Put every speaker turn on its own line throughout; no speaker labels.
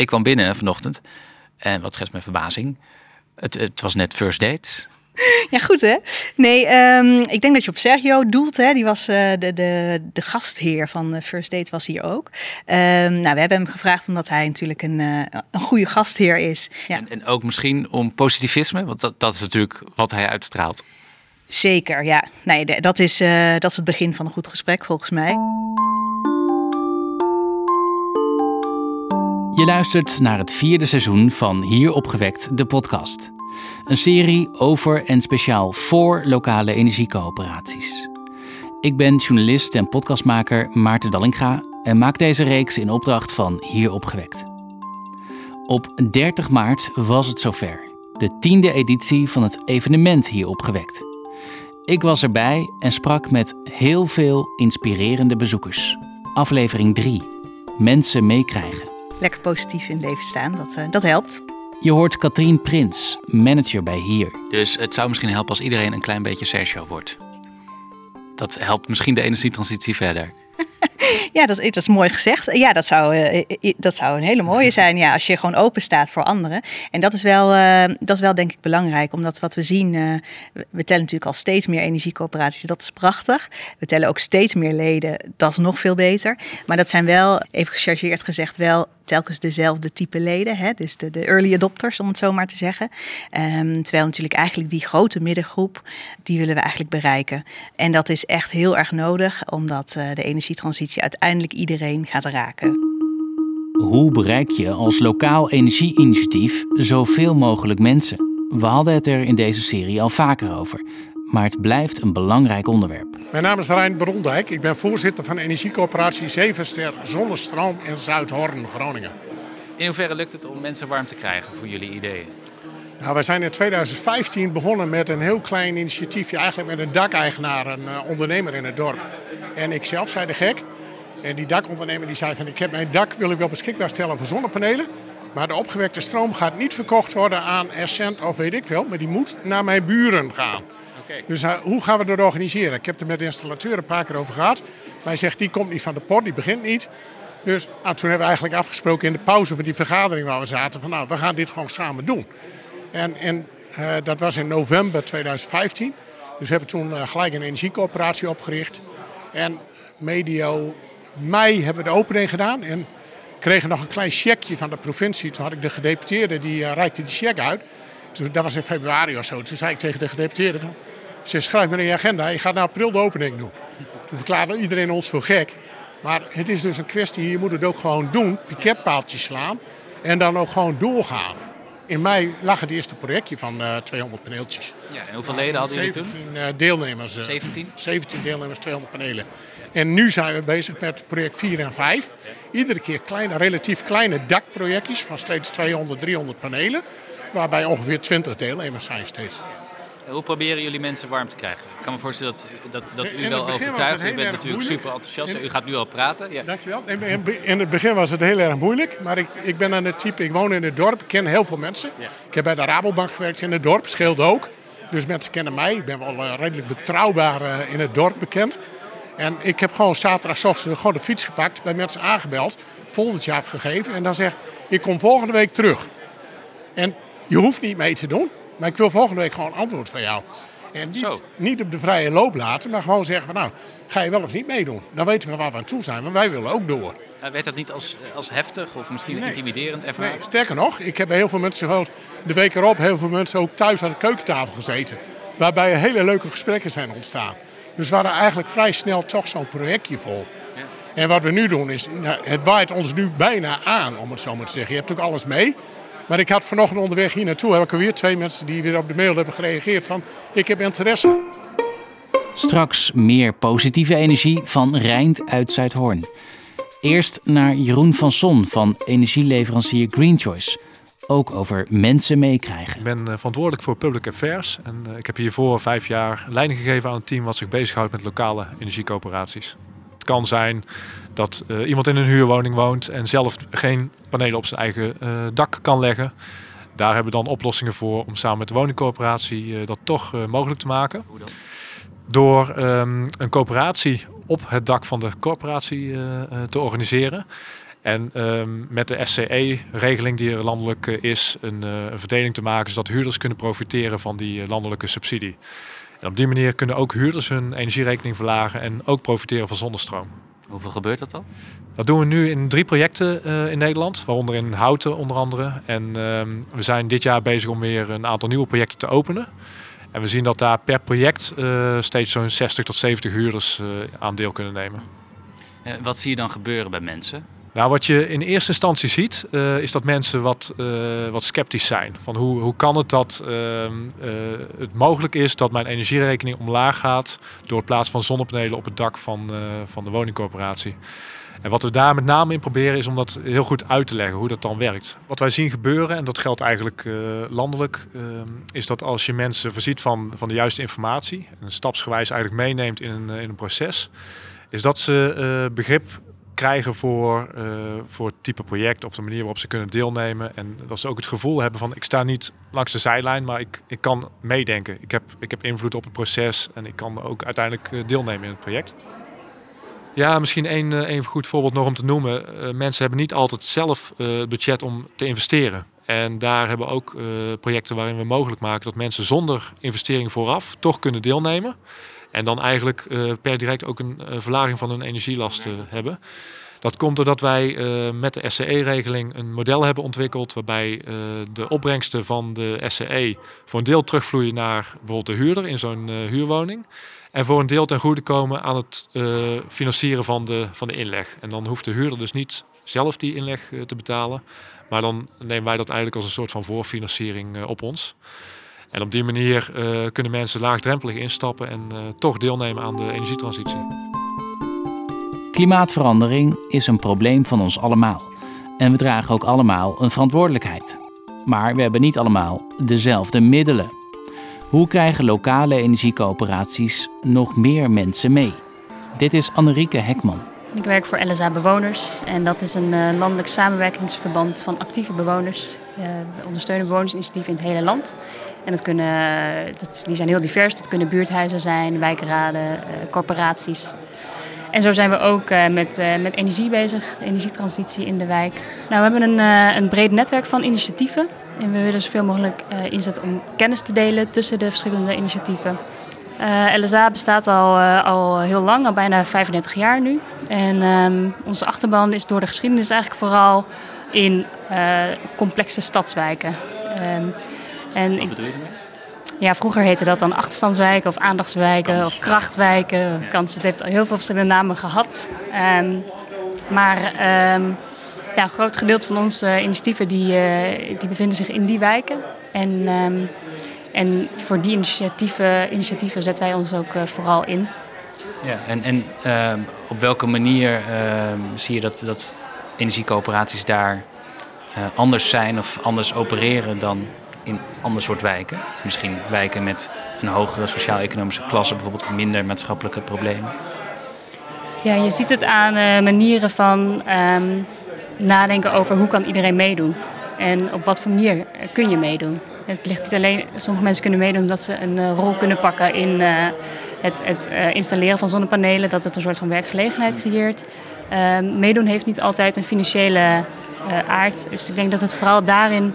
Ik kwam binnen vanochtend en wat schetst mijn verbazing. Het, het was net first date.
Ja, goed hè? Nee, ehm, ik denk dat je op Sergio doelt. Hè? Die was uh, de, de, de gastheer van uh, First Date was hier ook. Um, nou, we hebben hem gevraagd omdat hij natuurlijk een, uh, een goede gastheer is.
Ja. En, en, ook misschien om positivisme, want dat, dat is natuurlijk wat hij uitstraalt.
Zeker, ja. Nee, dat is, dat is het begin van een goed gesprek volgens mij.
Je luistert naar het vierde seizoen van Hier opgewekt, de podcast. Een serie over en speciaal voor lokale energiecoöperaties. Ik ben journalist en podcastmaker Maarten Dallinga en maak deze reeks in opdracht van Hier opgewekt. Op 30 maart was het zover. De tiende editie van het evenement Hier opgewekt. Ik was erbij en sprak met heel veel inspirerende bezoekers. Aflevering 3. Mensen meekrijgen
lekker positief in het leven staan. Dat, uh, dat helpt.
Je hoort Katrien Prins, manager bij Hier.
Dus het zou misschien helpen als iedereen een klein beetje Sergio wordt. Dat helpt misschien de energietransitie verder.
ja, dat is, dat is mooi gezegd. Ja, dat zou, uh, dat zou een hele mooie zijn. Ja, als je gewoon open staat voor anderen. En dat is wel, uh, dat is wel denk ik belangrijk. Omdat wat we zien, uh, we tellen natuurlijk al steeds meer energiecoöperaties. Dat is prachtig. We tellen ook steeds meer leden. Dat is nog veel beter. Maar dat zijn wel, even gechargeerd gezegd, wel telkens dezelfde type leden. Hè? Dus de, de early adopters, om het zo maar te zeggen. Um, terwijl natuurlijk eigenlijk die grote middengroep, die willen we eigenlijk bereiken. En dat is echt heel erg nodig, omdat de energietransitie uiteindelijk iedereen gaat raken.
Hoe bereik je als lokaal energieinitiatief zoveel mogelijk mensen? We hadden het er in deze serie al vaker over maar het blijft een belangrijk onderwerp.
Mijn naam is Rijn Brondijk. Ik ben voorzitter van energiecoöperatie Zevenster Zonnestroom in Zuidhorn, Groningen.
In hoeverre lukt het om mensen warm te krijgen voor jullie ideeën?
Nou, wij zijn in 2015 begonnen met een heel klein initiatiefje, eigenlijk met een dakeigenaar, een uh, ondernemer in het dorp. En ik zelf zei de gek. En die dakondernemer die zei van ik heb mijn dak wil ik wel beschikbaar stellen voor zonnepanelen. Maar de opgewekte stroom gaat niet verkocht worden aan Essent of weet ik veel. Maar die moet naar mijn buren gaan. Dus uh, hoe gaan we dat organiseren? Ik heb er met de installateur een paar keer over gehad. Maar hij zegt, die komt niet van de pot, die begint niet. Dus nou, toen hebben we eigenlijk afgesproken in de pauze van die vergadering waar we zaten... van nou, we gaan dit gewoon samen doen. En, en uh, dat was in november 2015. Dus we hebben toen uh, gelijk een energiecoöperatie opgericht. En medio mei hebben we de opening gedaan. En kregen nog een klein checkje van de provincie. Toen had ik de gedeputeerde, die uh, reikte die check uit. Dus dat was in februari of zo. Toen zei ik tegen de gedeputeerde van... Ze schrijft me in je agenda, je gaat naar april de opening doen. Toen verklaarde iedereen ons voor gek. Maar het is dus een kwestie, je moet het ook gewoon doen. Piketpaaltjes slaan. En dan ook gewoon doorgaan. In mei lag het eerste projectje van uh, 200 paneeltjes.
Ja, en hoeveel leden hadden jullie
toen? 17 uh, deelnemers. Uh,
17?
17 deelnemers, 200 panelen. En nu zijn we bezig met project 4 en 5. Iedere keer kleine, relatief kleine dakprojectjes van steeds 200, 300 panelen. Waarbij ongeveer 20 deelnemers zijn steeds.
Hoe proberen jullie mensen warm te krijgen? Ik kan me voorstellen dat, dat, dat u wel overtuigt. U bent natuurlijk super enthousiast. u gaat nu al praten. Ja.
Dankjewel. In het begin was het heel erg moeilijk. Maar ik, ik ben aan het type, ik woon in het dorp. Ik ken heel veel mensen. Ja. Ik heb bij de Rabobank gewerkt in het dorp. Scheelt ook. Dus mensen kennen mij. Ik ben wel uh, redelijk betrouwbaar uh, in het dorp bekend. En ik heb gewoon zaterdagochtend gewoon de fiets gepakt. Bij mensen aangebeld. Foldertje afgegeven. En dan zeg ik kom volgende week terug. En je hoeft niet mee te doen. Maar ik wil volgende week gewoon antwoord van jou. En niet, Zo. niet op de vrije loop laten, maar gewoon zeggen van nou, ga je wel of niet meedoen? Dan weten we waar we aan toe zijn, want wij willen ook door.
Uh, weet dat niet als, als heftig of misschien nee. intimiderend ervaren?
Nee, sterker nog, ik heb bij heel veel mensen de week erop heel veel mensen ook thuis aan de keukentafel gezeten. Waarbij hele leuke gesprekken zijn ontstaan. Dus we hadden eigenlijk vrij snel toch zo'n projectje vol. Ja. En wat we nu doen is, nou, het waait ons nu bijna aan, om het zo maar te zeggen. Je hebt ook alles mee. Maar ik had vanochtend onderweg hier naartoe, heb ik er weer twee mensen die weer op de mail hebben gereageerd van ik heb interesse.
Straks meer positieve energie van Rijnd uit Zuidhoorn. Eerst naar Jeroen van Son van energieleverancier Green Choice. Ook over mensen meekrijgen.
Ik ben uh, verantwoordelijk voor public affairs. En uh, ik heb hiervoor vijf jaar leiding gegeven aan een team wat zich bezighoudt met lokale energiecoöperaties. Het kan zijn dat uh, iemand in een huurwoning woont en zelf geen panelen op zijn eigen uh, dak kan leggen. Daar hebben we dan oplossingen voor om samen met de woningcorporatie uh, dat toch mogelijk te maken. Hoe dan? Door um, een coöperatie op het dak van de corporatie te organiseren. En ehm, met de SCE-regeling die er landelijk is, een, een verdeling te maken zodat huurders kunnen profiteren van die landelijke subsidie. En op die manier kunnen ook huurders hun energierekening verlagen en ook profiteren van zonnestroom.
Hoeveel gebeurt dat dan?
Dat doen we nu in drie projecten uh, in Nederland, waaronder in Houten onder andere. En uh, we zijn dit jaar bezig om weer een aantal nieuwe projecten te openen. En we zien dat daar per project uh, steeds zo'n 60 tot 70 huurders uh, aan deel kunnen nemen.
wat zie je dan gebeuren bij mensen?
Nou, wat je in eerste instantie ziet, uh, is dat mensen wat, uh, wat sceptisch zijn. Van hoe, hoe kan het dat uh, het mogelijk is dat mijn energierekening omlaag gaat door het plaatsen van zonnepanelen op het dak van, van de woningcorporatie. En wat we daar met name in proberen is om dat heel goed uit te leggen, hoe dat dan werkt. Wat wij zien gebeuren, en dat geldt eigenlijk landelijk, is dat als je mensen voorziet van, van de juiste informatie, en stapsgewijs eigenlijk meeneemt in een, in een proces, is dat ze begrip krijgen voor, uh, voor het type project of de manier waarop ze kunnen deelnemen. En dat ze ook het gevoel hebben van ik sta niet langs de zijlijn, maar ik, ik kan meedenken. Ik heb, ik heb invloed op het proces en ik kan ook uiteindelijk eh, deelnemen in het project. Ja, misschien één, één eh, goed voorbeeld nog om te noemen. mensen hebben niet altijd zelf budget om te investeren. En daar hebben we ook projecten waarin we mogelijk maken dat mensen zonder investering vooraf toch kunnen deelnemen. En dan eigenlijk uh, per direct ook een uh, verlaging van hun energielasten hebben. Dat komt doordat wij met de SCE-regeling een model hebben ontwikkeld waarbij de opbrengsten van de SCE voor een deel terugvloeien naar bijvoorbeeld de huurder in zo'n huurwoning. En voor een deel ten goede komen aan het financieren van de, van de inleg. En dan hoeft de huurder dus niet zelf die inleg te betalen. Maar dan nemen wij dat eigenlijk als een soort van voorfinanciering op ons. En op die manier uh, kunnen mensen laagdrempelig instappen en uh, toch deelnemen aan de energietransitie.
Klimaatverandering is een probleem van ons allemaal. En we dragen ook allemaal een verantwoordelijkheid. Maar we hebben niet allemaal dezelfde middelen. Hoe krijgen lokale energiecoöperaties nog meer mensen mee? Dit is Annerieke Hekman.
Ik werk voor LSA Bewoners en dat is een uh, landelijk samenwerkingsverband van actieve bewoners. Uh, we ondersteunen bewonersinitiatieven in het hele land. En dat kunnen, dat, die zijn heel divers. Dat kunnen buurthuizen zijn, wijkraden, uh, corporaties. En zo zijn we ook met, met energie bezig, energietransitie in de wijk. Nou, we hebben een, een breed netwerk van initiatieven. En we willen zoveel mogelijk inzetten om kennis te delen tussen de verschillende initiatieven. Uh, eh, LSA bestaat al, al heel lang, al bijna 35 jaar nu. En um, onze achterban is door de geschiedenis eigenlijk vooral in uh, complexe stadswijken. Um,
en Wat bedoel je ermee?
Ja, vroeger heette dat dan achterstandswijken of aandachtswijken of krachtwijken. Ja. Het heeft al heel veel verschillende namen gehad. Um, maar ja, een groot gedeelte van onze initiatieven die, die bevinden zich in die wijken. En en voor die initiatieven, initiatieven zetten wij ons ook vooral in.
Ja, en, en uh, op welke manier uh, zie je dat, dat energiecoöperaties daar uh, anders zijn of anders opereren dan in ander soort wijken? Misschien wijken met een hogere sociaal-economische klasse, bijvoorbeeld of minder maatschappelijke problemen.
Ja, je ziet het aan manieren van um, nadenken over hoe kan iedereen meedoen. En op wat voor manier kun je meedoen. Het ligt niet alleen, sommige mensen kunnen meedoen omdat ze een rol kunnen pakken in het, het uh, installeren van zonnepanelen, dat het een soort van werkgelegenheid creëert. Ehm, meedoen heeft niet altijd een financiële aard. Dus ik denk dat het vooral daarin,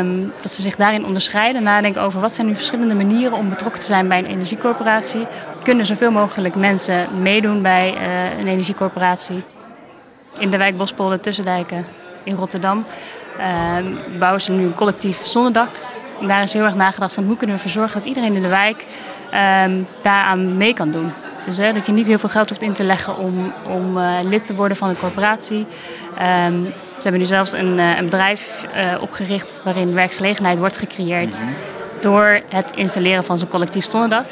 um, dat ze zich daarin onderscheiden, nadenken over wat zijn nu verschillende manieren om betrokken te zijn bij een energiecorporatie. Kunnen zoveel mogelijk mensen meedoen bij een energiecorporatie? In de wijk Bospolder, Tussendijken in Rotterdam uh, bouwen ze nu een collectief zonnedak. En daar is heel erg nagedacht van hoe kunnen we ervoor zorgen dat iedereen in de wijk um, daaraan mee kan doen. Dus hè, dat je niet heel veel geld hoeft in te leggen om, om uh, lid te worden van een corporatie. Um, ze hebben nu zelfs een, uh, een bedrijf uh, opgericht waarin werkgelegenheid wordt gecreëerd mm -hmm. door het installeren van zo'n collectief zonnedak.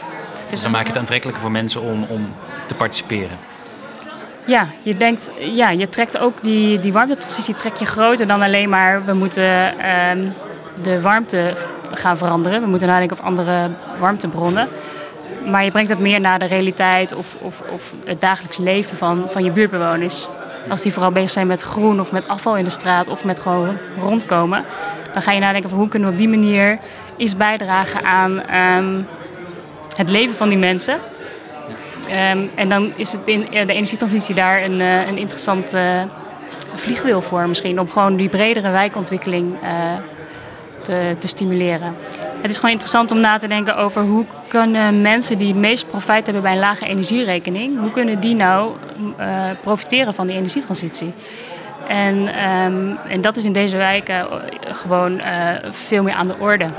Dus dan maak je het aantrekkelijker voor mensen om, om te participeren.
Ja, je denkt, ja, je trekt ook die, die warmtetransitie trek je groter dan alleen maar we moeten um, de warmte gaan veranderen. We moeten nadenken over andere warmtebronnen. Maar je brengt het meer naar de realiteit of, of, of het dagelijks leven van, van je buurtbewoners. Als die vooral bezig zijn met groen of met afval in de straat of met gewoon rondkomen, dan ga je nadenken van hoe kunnen we op die manier iets bijdragen aan um, het leven van die mensen. Um, en dan is het in, de energietransitie daar een, uh, een interessant uh, vliegwiel voor misschien. Om gewoon die bredere wijkontwikkeling te, te, stimuleren. Het is gewoon interessant om na te denken over hoe kunnen mensen die het meest profijt hebben bij een lage energierekening, hoe kunnen die nou profiteren van die energietransitie? En, ehm, en dat is in deze wijken gewoon veel meer aan de orde.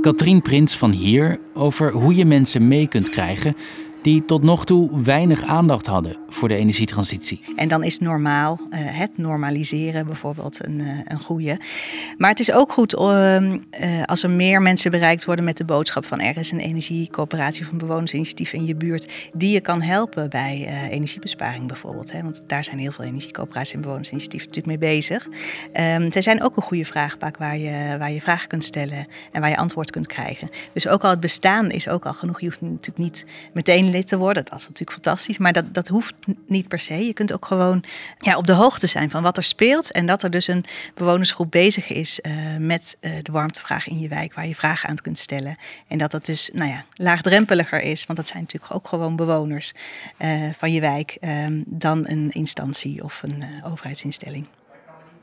Katrien Prins van hier over hoe je mensen mee kunt krijgen die tot nog toe weinig aandacht hadden voor de energietransitie.
En dan is normaal, uh, het normaliseren bijvoorbeeld, een, uh, een goede. Maar het is ook goed uh, als er meer mensen bereikt worden met de boodschap van er is een energiecoöperatie of een bewonersinitiatief in je buurt die je kan helpen bij energiebesparing bijvoorbeeld. Hè? Want daar zijn heel veel energiecoöperaties en bewonersinitiatieven natuurlijk mee bezig. Um, zij zijn ook een goede vraagpak waar je, waar je vragen kunt stellen en waar je antwoord kunt krijgen. Dus ook al het bestaan is ook al genoeg. Je hoeft natuurlijk niet meteen te worden. Dat is natuurlijk fantastisch, maar dat, dat hoeft niet per se. Je kunt ook gewoon ja, op de hoogte zijn van wat er speelt. En dat er dus een bewonersgroep bezig is uh, met uh, de warmtevraag in je wijk, waar je vragen aan kunt stellen. En dat dat dus nou ja, laagdrempeliger is, want dat zijn natuurlijk ook gewoon bewoners uh, van je wijk, dan een instantie of een overheidsinstelling.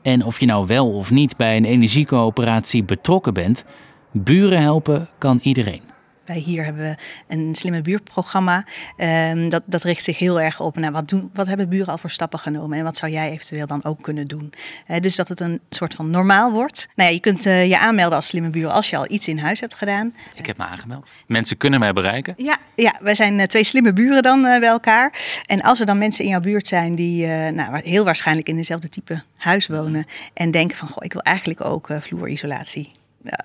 En of je nou wel of niet bij een energiecoöperatie betrokken bent, buren helpen kan iedereen.
Wij hier hebben we een slimme buurtprogramma. Um, dat, dat richt zich heel erg op naar wat, doen, wat hebben buren al voor stappen genomen en wat zou jij eventueel dan ook kunnen doen. Uh, dus dat het een soort van normaal wordt. Nou ja, je kunt uh, je aanmelden als slimme buur als je al iets in huis hebt gedaan.
Ik heb me aangemeld. Mensen kunnen mij bereiken.
Ja, ja wij zijn uh, twee slimme buren dan bij elkaar. En als er dan mensen in jouw buurt zijn die nou, heel waarschijnlijk in dezelfde type huis wonen en denken van goh, ik wil eigenlijk ook vloerisolatie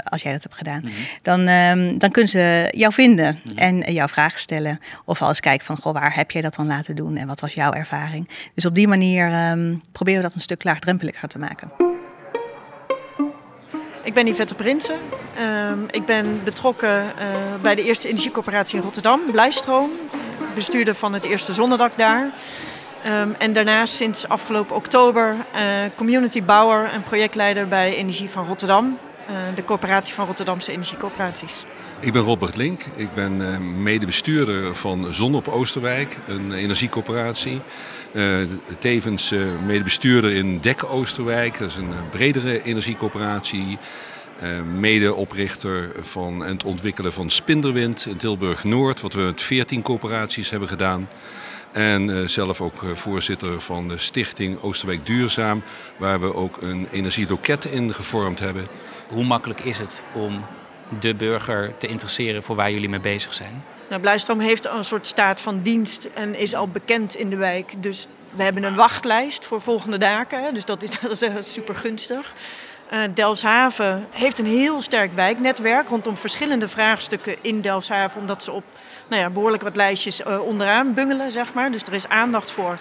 als jij dat hebt gedaan, mhm. dan, um, dan kunnen ze jou vinden mhm. en jouw vragen stellen. Of als kijken van, goh, waar heb jij dat dan laten doen en wat was jouw ervaring? Dus op die manier um, proberen we dat een stuk laagdrempeliger te maken.
Ik ben Yvette Prinsen. Um, ik ben betrokken uh, bij de eerste energiecoöperatie in Rotterdam, Blijstroom. Bestuurder van het eerste zonnedak daar. Um, en daarnaast sinds afgelopen oktober uh, community bouwer en projectleider bij Energie van Rotterdam. Eh, de coöperatie van Rotterdamse Energiecoöperaties.
Ik ben Robert Link. Ik ben uh, medebestuurder van Zon op Oosterwijk, een energiecoöperatie. Uh, tevens medebestuurder in Dek Oosterwijk, dat is een bredere energiecoöperatie. medeoprichter van het ontwikkelen van Spinderwind in Tilburg Noord, wat we met 14 coöperaties hebben gedaan. En uh, zelf ook uh, voorzitter van de stichting Oosterwijk Duurzaam, waar we ook een energieloket in gevormd hebben.
Hoe makkelijk is het om de burger te interesseren voor waar jullie mee bezig zijn?
Nou, Blijstroom heeft een soort staat van dienst en is al bekend in de wijk. Dus we hebben een wachtlijst voor volgende daken. Dus dat is, dat is super gunstig. Uh, Delfshaven heeft een heel sterk wijknetwerk rondom verschillende vraagstukken in Delfshaven. Omdat ze op nou ja, behoorlijk wat lijstjes uh, onderaan bungelen, zeg maar. Dus er is aandacht voor.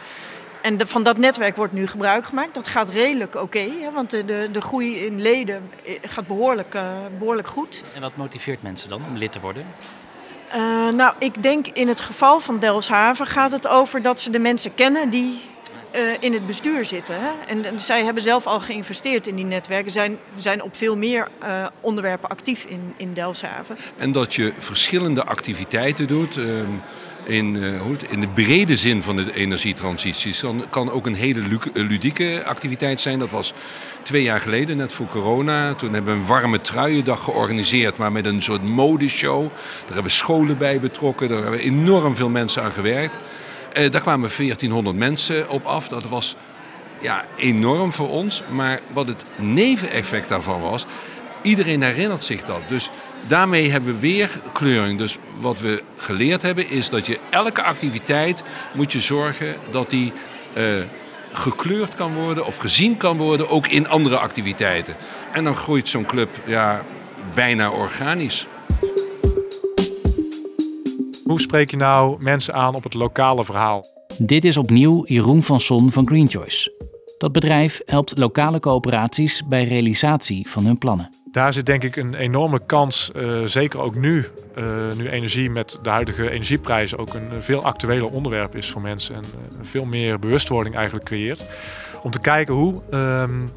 En de, van dat netwerk wordt nu gebruik gemaakt. Dat gaat redelijk oké, okay, want de, de, de, groei in leden eh, gaat behoorlijk, uh, behoorlijk goed.
En wat motiveert mensen dan om lid te worden?
Nou, ik denk in het geval van Delfshaven gaat het over dat ze de mensen kennen die uh, in het bestuur zitten. Hè? En, zij hebben zelf al geïnvesteerd in die netwerken, zijn, zijn op veel meer uh, onderwerpen actief in, in Delfshaven.
En dat je verschillende activiteiten doet. Uh, in, uh, in de brede zin van de energietransities. Dan kan ook een hele ludieke activiteit zijn. Dat was twee jaar geleden, net voor corona. Toen hebben we een warme truiendag georganiseerd, maar met een soort modeshow. Daar hebben we scholen bij betrokken. Daar hebben we enorm veel mensen aan gewerkt. Uh, daar kwamen 1400 mensen op af. Dat was ja, enorm voor ons. Maar wat het neveneffect daarvan was, iedereen herinnert zich dat. Dus daarmee hebben we weer kleuring. Dus wat we geleerd hebben is dat je elke activiteit moet je zorgen dat die uh, gekleurd kan worden of gezien kan worden, ook in andere activiteiten. En dan groeit zo'n club ja, bijna organisch.
Hoe spreek je nou mensen aan op het lokale verhaal?
Dit is opnieuw Jeroen van Son van Green Choice. Dat bedrijf helpt lokale coöperaties bij realisatie van hun plannen.
Daar zit denk ik een enorme kans, uh, zeker ook nu, uh, nu energie met de huidige energieprijzen ook een veel actueler onderwerp is voor mensen en uh, veel meer bewustwording eigenlijk creëert. Om te kijken hoe um,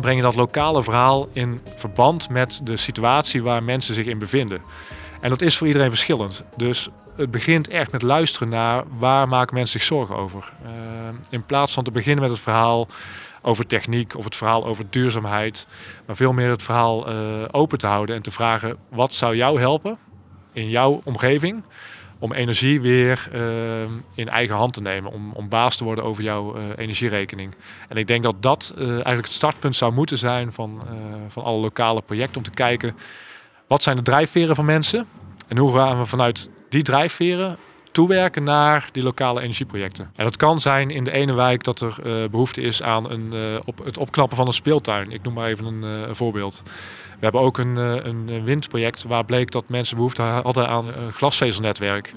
breng je dat lokale verhaal in verband met de situatie waar mensen zich in bevinden. En dat is voor iedereen verschillend. Dus het begint echt met luisteren naar waar maken mensen zich zorgen over. Uh, in plaats van te beginnen met het verhaal over techniek of het verhaal over duurzaamheid, maar veel meer het verhaal uh, open te houden en te vragen wat zou jou helpen in jouw omgeving om energie weer uh, in eigen hand te nemen, om, om baas te worden over jouw energierekening. En ik denk dat dat eigenlijk het startpunt zou moeten zijn van, van alle lokale projecten, om te kijken wat zijn de drijfveren van mensen en hoe gaan we vanuit die drijfveren toewerken naar die lokale energieprojecten. En dat kan zijn in de ene wijk dat er uh, behoefte is aan een, uh, op het opknappen van een speeltuin. Ik noem maar even een, uh, een voorbeeld. We hebben ook een, een, windproject waar bleek dat mensen behoefte hadden aan een glasvezelnetwerk.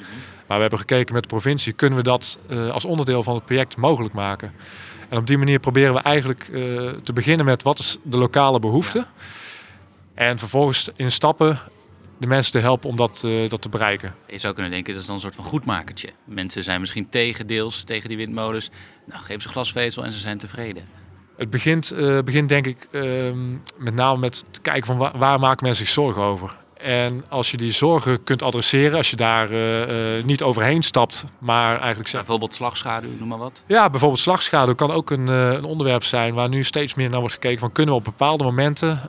Maar we hebben gekeken met de provincie, kunnen we dat als onderdeel van het project mogelijk maken? En op die manier proberen we eigenlijk te beginnen met wat is de lokale behoefte. Ja. En vervolgens in stappen de mensen te helpen om dat, uh, dat te bereiken.
Je zou kunnen denken, dat is dan een soort van goedmakertje. Mensen zijn misschien tegen deels, tegen die windmolens. Nou, geef ze glasvezel en ze zijn tevreden.
Het begint, uh, begint denk ik uh, met name met te kijken van waar, waar maken mensen zich zorgen over. En als je die zorgen kunt adresseren, als je daar uh, niet overheen stapt, maar eigenlijk
zegt... Bijvoorbeeld slagschaduw, noem maar wat.
Ja, bijvoorbeeld slagschaduw kan ook een, uh, een, onderwerp zijn waar nu steeds meer naar wordt gekeken van kunnen we op bepaalde momenten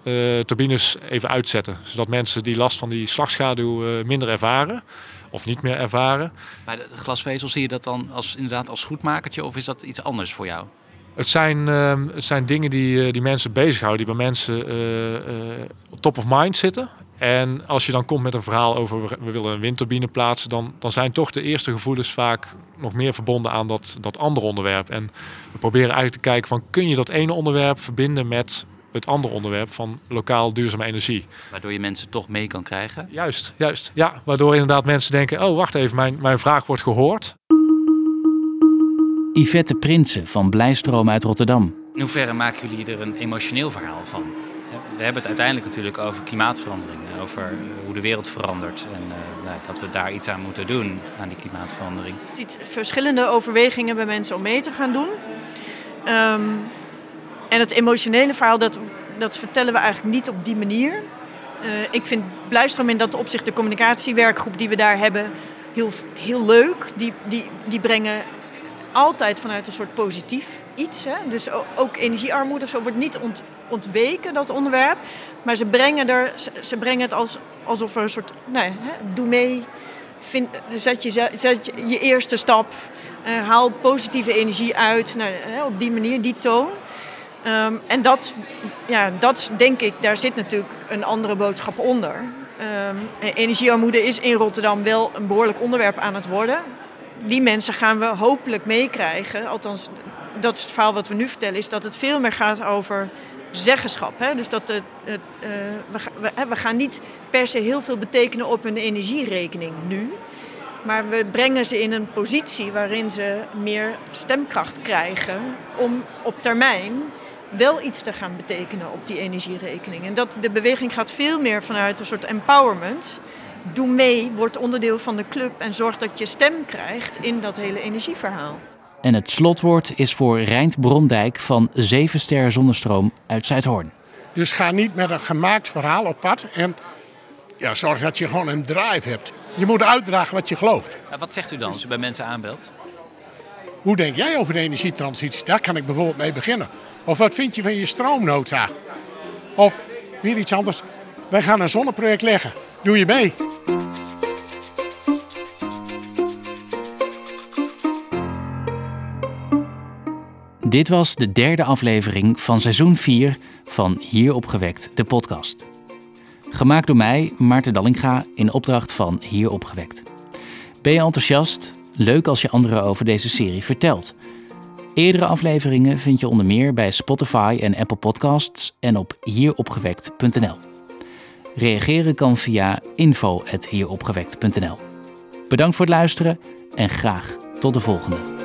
turbines even uitzetten. Zodat mensen die last van die slagschaduw minder ervaren of niet meer ervaren.
Maar de glasvezel, zie je dat dan als, inderdaad als goedmakertje of is dat iets anders voor jou?
Het zijn, uh, het zijn dingen die, die mensen bezighouden, die bij mensen top of mind zitten. En als je dan komt met een verhaal over we willen een windturbine plaatsen, dan, dan zijn toch de eerste gevoelens vaak nog meer verbonden aan dat, dat andere onderwerp. En we proberen eigenlijk te kijken van kun je dat ene onderwerp verbinden met het andere onderwerp van lokaal duurzame energie.
Waardoor je mensen toch mee kan krijgen?
Juist, juist. Ja, waardoor inderdaad mensen denken, oh wacht even, mijn, mijn vraag wordt gehoord.
Yvette Prinsen van Blijstroom uit Rotterdam. In hoeverre maken jullie er een emotioneel verhaal van? We hebben het uiteindelijk natuurlijk over klimaatverandering, over eh, hoe de wereld verandert en uh, nou, dat we daar iets aan moeten doen aan die klimaatverandering.
Je ziet verschillende overwegingen bij mensen om mee te gaan doen. Um, en het emotionele verhaal, dat, dat vertellen we eigenlijk niet op die manier. Uh, ik vind Blijstroom in dat opzicht de communicatiewerkgroep die we daar hebben heel, heel leuk. Die, die, die brengen altijd vanuit een soort positief iets. Hè? Dus ook energiearmoede of zo wordt niet ont, ontweken, dat onderwerp. Maar ze brengen, er, ze brengen het als, alsof er een soort, hè, doe mee, vind, zet, je, zet je, eerste stap, uh, haal positieve energie uit. Nou, hè, op die manier, die toon. Um, en dat, ja, dat denk ik, daar zit natuurlijk een andere boodschap onder. Um, energiearmoede is in Rotterdam wel een behoorlijk onderwerp aan het worden. Die mensen gaan we hopelijk meekrijgen. Althans, dat is het verhaal wat we nu vertellen, is dat het veel meer gaat over zeggenschap. Hè? Dus dat uh, we, we, we, gaan niet per se heel veel betekenen op hun energierekening nu. Maar we brengen ze in een positie waarin ze meer stemkracht krijgen om op termijn wel iets te gaan betekenen op die energierekening. En dat, de beweging gaat veel meer vanuit een soort empowerment. Doe mee, word onderdeel van de club en zorg dat je stem krijgt in dat hele energieverhaal.
En het slotwoord is voor Rijnt Brondijk van Zeven Sterren Zonnestroom uit Zuidhoorn.
Dus ga niet met een gemaakt verhaal op pad en ja, zorg dat je gewoon een drive hebt. Je moet uitdragen wat je gelooft.
Ja, wat zegt u dan als u bij mensen aanbelt?
Hoe denk jij over de energietransitie? Daar kan ik bijvoorbeeld mee beginnen. Of wat vind je van je stroomnota? Of weer iets anders. Wij gaan een zonneproject leggen. Doe je mee?
Dit was de derde aflevering van seizoen 4 van Hier Opgewekt, de podcast. Gemaakt door mij, Maarten Dallinga, in opdracht van Hier Opgewekt. Ben je enthousiast? Leuk als je anderen over deze serie vertelt. Eerdere afleveringen vind je onder meer bij Spotify en Apple Podcasts en op hieropgewekt.nl. Reageren kan via info.hieropgewekt.nl. Bedankt voor het luisteren en graag tot de volgende.